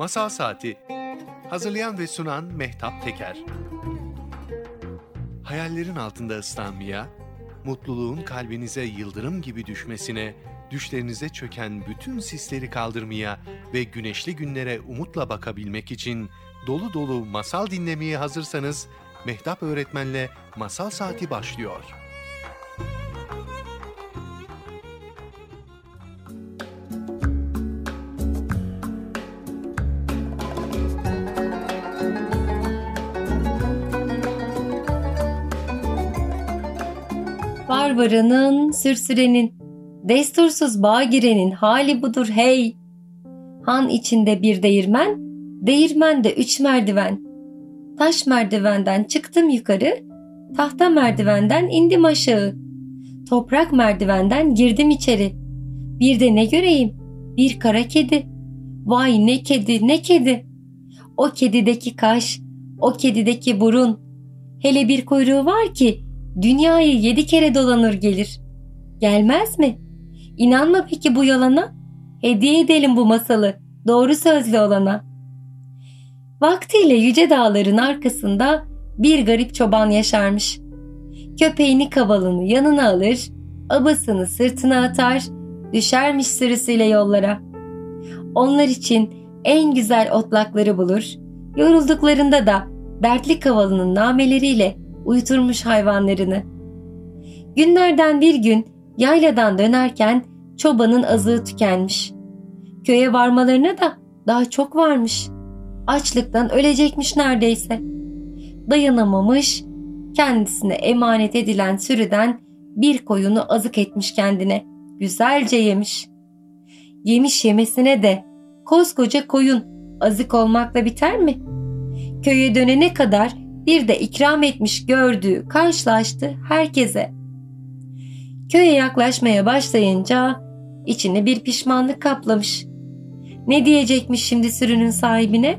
Masal Saati Hazırlayan ve sunan Mehtap Teker Hayallerin altında ıslanmaya, mutluluğun kalbinize yıldırım gibi düşmesine, düşlerinize çöken bütün sisleri kaldırmaya ve güneşli günlere umutla bakabilmek için dolu dolu masal dinlemeye hazırsanız Mehtap Öğretmen'le Masal Saati başlıyor. Barbaranın, sürsürenin, destursuz bağ girenin hali budur hey. Han içinde bir değirmen, değirmende üç merdiven. Taş merdivenden çıktım yukarı, tahta merdivenden indim aşağı. Toprak merdivenden girdim içeri. Bir de ne göreyim? Bir kara kedi. Vay ne kedi ne kedi. O kedideki kaş, o kedideki burun. Hele bir kuyruğu var ki dünyayı yedi kere dolanır gelir. Gelmez mi? İnanma peki bu yalana? Hediye edelim bu masalı doğru sözlü olana. Vaktiyle yüce dağların arkasında bir garip çoban yaşarmış. Köpeğini kavalını yanına alır, abasını sırtına atar, düşermiş sürüsüyle yollara. Onlar için en güzel otlakları bulur, yorulduklarında da dertli kavalının nameleriyle uyuturmuş hayvanlarını. Günlerden bir gün yayladan dönerken çobanın azığı tükenmiş. Köye varmalarına da daha çok varmış. Açlıktan ölecekmiş neredeyse. Dayanamamış, kendisine emanet edilen sürüden bir koyunu azık etmiş kendine. Güzelce yemiş. Yemiş yemesine de koskoca koyun azık olmakla biter mi? Köye dönene kadar bir de ikram etmiş gördüğü karşılaştı herkese. Köye yaklaşmaya başlayınca içini bir pişmanlık kaplamış. Ne diyecekmiş şimdi sürünün sahibine?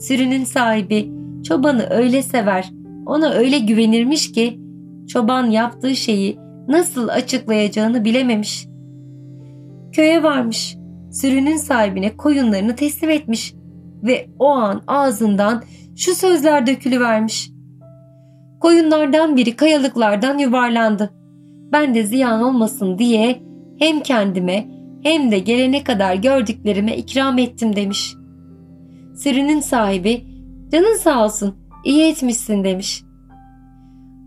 Sürünün sahibi çobanı öyle sever, ona öyle güvenirmiş ki çoban yaptığı şeyi nasıl açıklayacağını bilememiş. Köye varmış, sürünün sahibine koyunlarını teslim etmiş ve o an ağzından şu sözler dökülüvermiş. Koyunlardan biri kayalıklardan yuvarlandı. Ben de ziyan olmasın diye hem kendime hem de gelene kadar gördüklerime ikram ettim demiş. Sürünün sahibi canın sağ olsun iyi etmişsin demiş.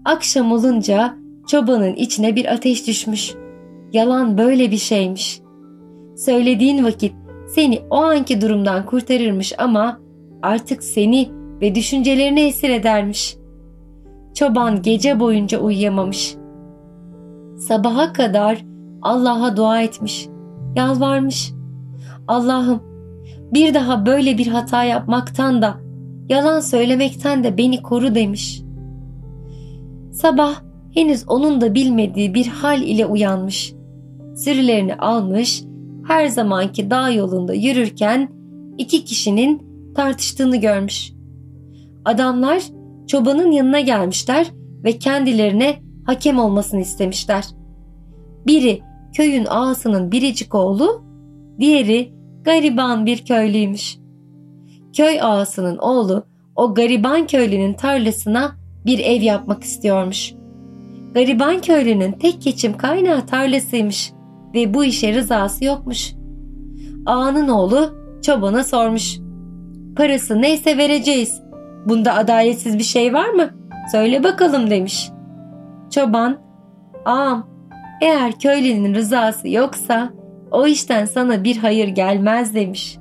Akşam olunca çobanın içine bir ateş düşmüş. Yalan böyle bir şeymiş. Söylediğin vakit seni o anki durumdan kurtarırmış ama artık seni ve düşüncelerini esir edermiş. Çoban gece boyunca uyuyamamış. Sabaha kadar Allah'a dua etmiş, yalvarmış. Allah'ım bir daha böyle bir hata yapmaktan da yalan söylemekten de beni koru demiş. Sabah henüz onun da bilmediği bir hal ile uyanmış. Sürülerini almış, her zamanki dağ yolunda yürürken iki kişinin tartıştığını görmüş. Adamlar çobanın yanına gelmişler ve kendilerine hakem olmasını istemişler. Biri köyün ağasının biricik oğlu, diğeri gariban bir köylüymüş. Köy ağasının oğlu o gariban köylünün tarlasına bir ev yapmak istiyormuş. Gariban köylünün tek geçim kaynağı tarlasıymış ve bu işe rızası yokmuş. Ağanın oğlu çobana sormuş. Parası neyse vereceğiz. Bunda adaletsiz bir şey var mı? Söyle bakalım demiş. Çoban, ağam eğer köylünün rızası yoksa o işten sana bir hayır gelmez demiş.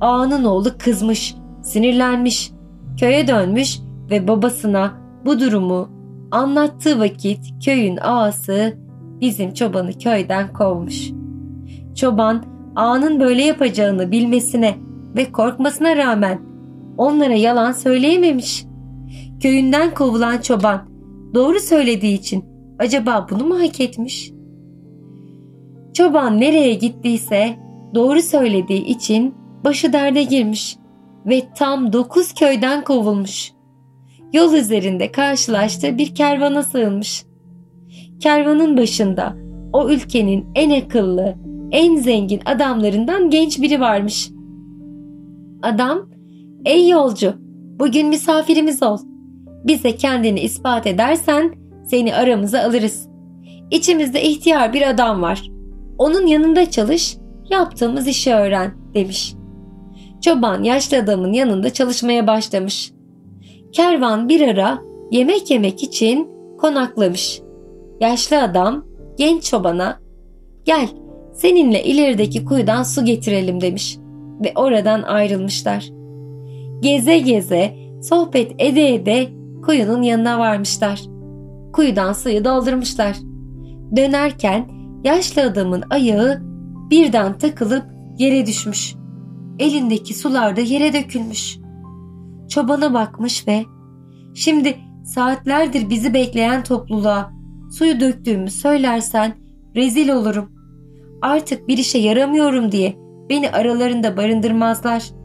Ağanın oğlu kızmış, sinirlenmiş, köye dönmüş ve babasına bu durumu anlattığı vakit köyün ağası bizim çobanı köyden kovmuş. Çoban ağanın böyle yapacağını bilmesine ve korkmasına rağmen onlara yalan söyleyememiş. Köyünden kovulan çoban doğru söylediği için acaba bunu mu hak etmiş? Çoban nereye gittiyse doğru söylediği için başı derde girmiş ve tam dokuz köyden kovulmuş. Yol üzerinde karşılaştığı bir kervana sığınmış. Kervanın başında o ülkenin en akıllı, en zengin adamlarından genç biri varmış. Adam, ''Ey yolcu, bugün misafirimiz ol. Bize kendini ispat edersen seni aramıza alırız. İçimizde ihtiyar bir adam var. Onun yanında çalış, yaptığımız işi öğren.'' demiş. Çoban yaşlı adamın yanında çalışmaya başlamış. Kervan bir ara yemek yemek için konaklamış. Yaşlı adam genç çobana gel seninle ilerideki kuyudan su getirelim demiş ve oradan ayrılmışlar. Geze geze sohbet ede ede kuyunun yanına varmışlar. Kuyudan suyu doldurmuşlar. Dönerken yaşlı adamın ayağı birden takılıp yere düşmüş. Elindeki sular da yere dökülmüş. Çobana bakmış ve şimdi saatlerdir bizi bekleyen topluluğa suyu döktüğümü söylersen rezil olurum. Artık bir işe yaramıyorum diye beni aralarında barındırmazlar.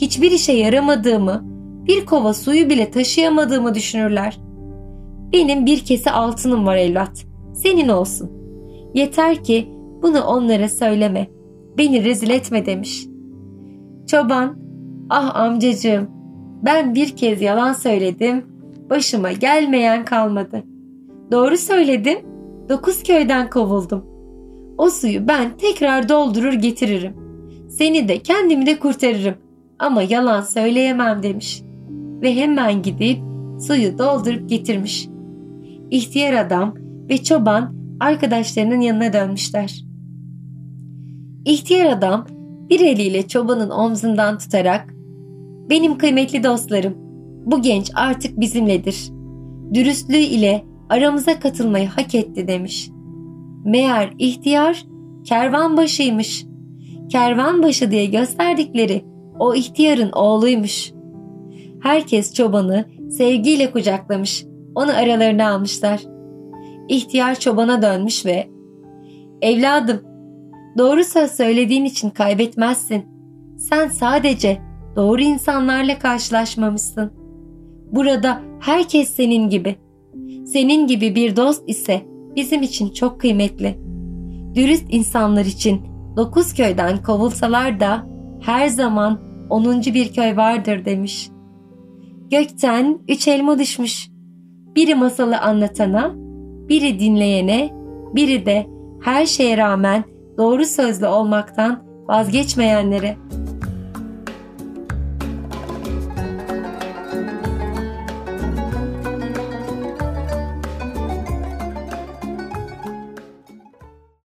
Hiçbir işe yaramadığımı, bir kova suyu bile taşıyamadığımı düşünürler. Benim bir kese altınım var evlat. Senin olsun. Yeter ki bunu onlara söyleme. Beni rezil etme demiş. Çoban, ah amcacığım ben bir kez yalan söyledim. Başıma gelmeyen kalmadı. Doğru söyledim. Dokuz köyden kovuldum. O suyu ben tekrar doldurur getiririm. Seni de kendimi de kurtarırım. Ama yalan söyleyemem demiş. Ve hemen gidip suyu doldurup getirmiş. İhtiyar adam ve çoban arkadaşlarının yanına dönmüşler. İhtiyar adam bir eliyle çobanın omzundan tutarak ''Benim kıymetli dostlarım, bu genç artık bizimledir. Dürüstlüğü ile aramıza katılmayı hak etti.'' demiş. Meğer ihtiyar kervanbaşıymış. Kervanbaşı diye gösterdikleri o ihtiyarın oğluymuş. Herkes çobanı sevgiyle kucaklamış, onu aralarına almışlar. İhtiyar çobana dönmüş ve ''Evladım, doğru söz söylediğin için kaybetmezsin. Sen sadece doğru insanlarla karşılaşmamışsın. Burada herkes senin gibi. Senin gibi bir dost ise bizim için çok kıymetli. Dürüst insanlar için dokuz köyden kovulsalar da her zaman onuncu bir köy vardır demiş. Gökten üç elma düşmüş. Biri masalı anlatana, biri dinleyene, biri de her şeye rağmen doğru sözlü olmaktan vazgeçmeyenlere.''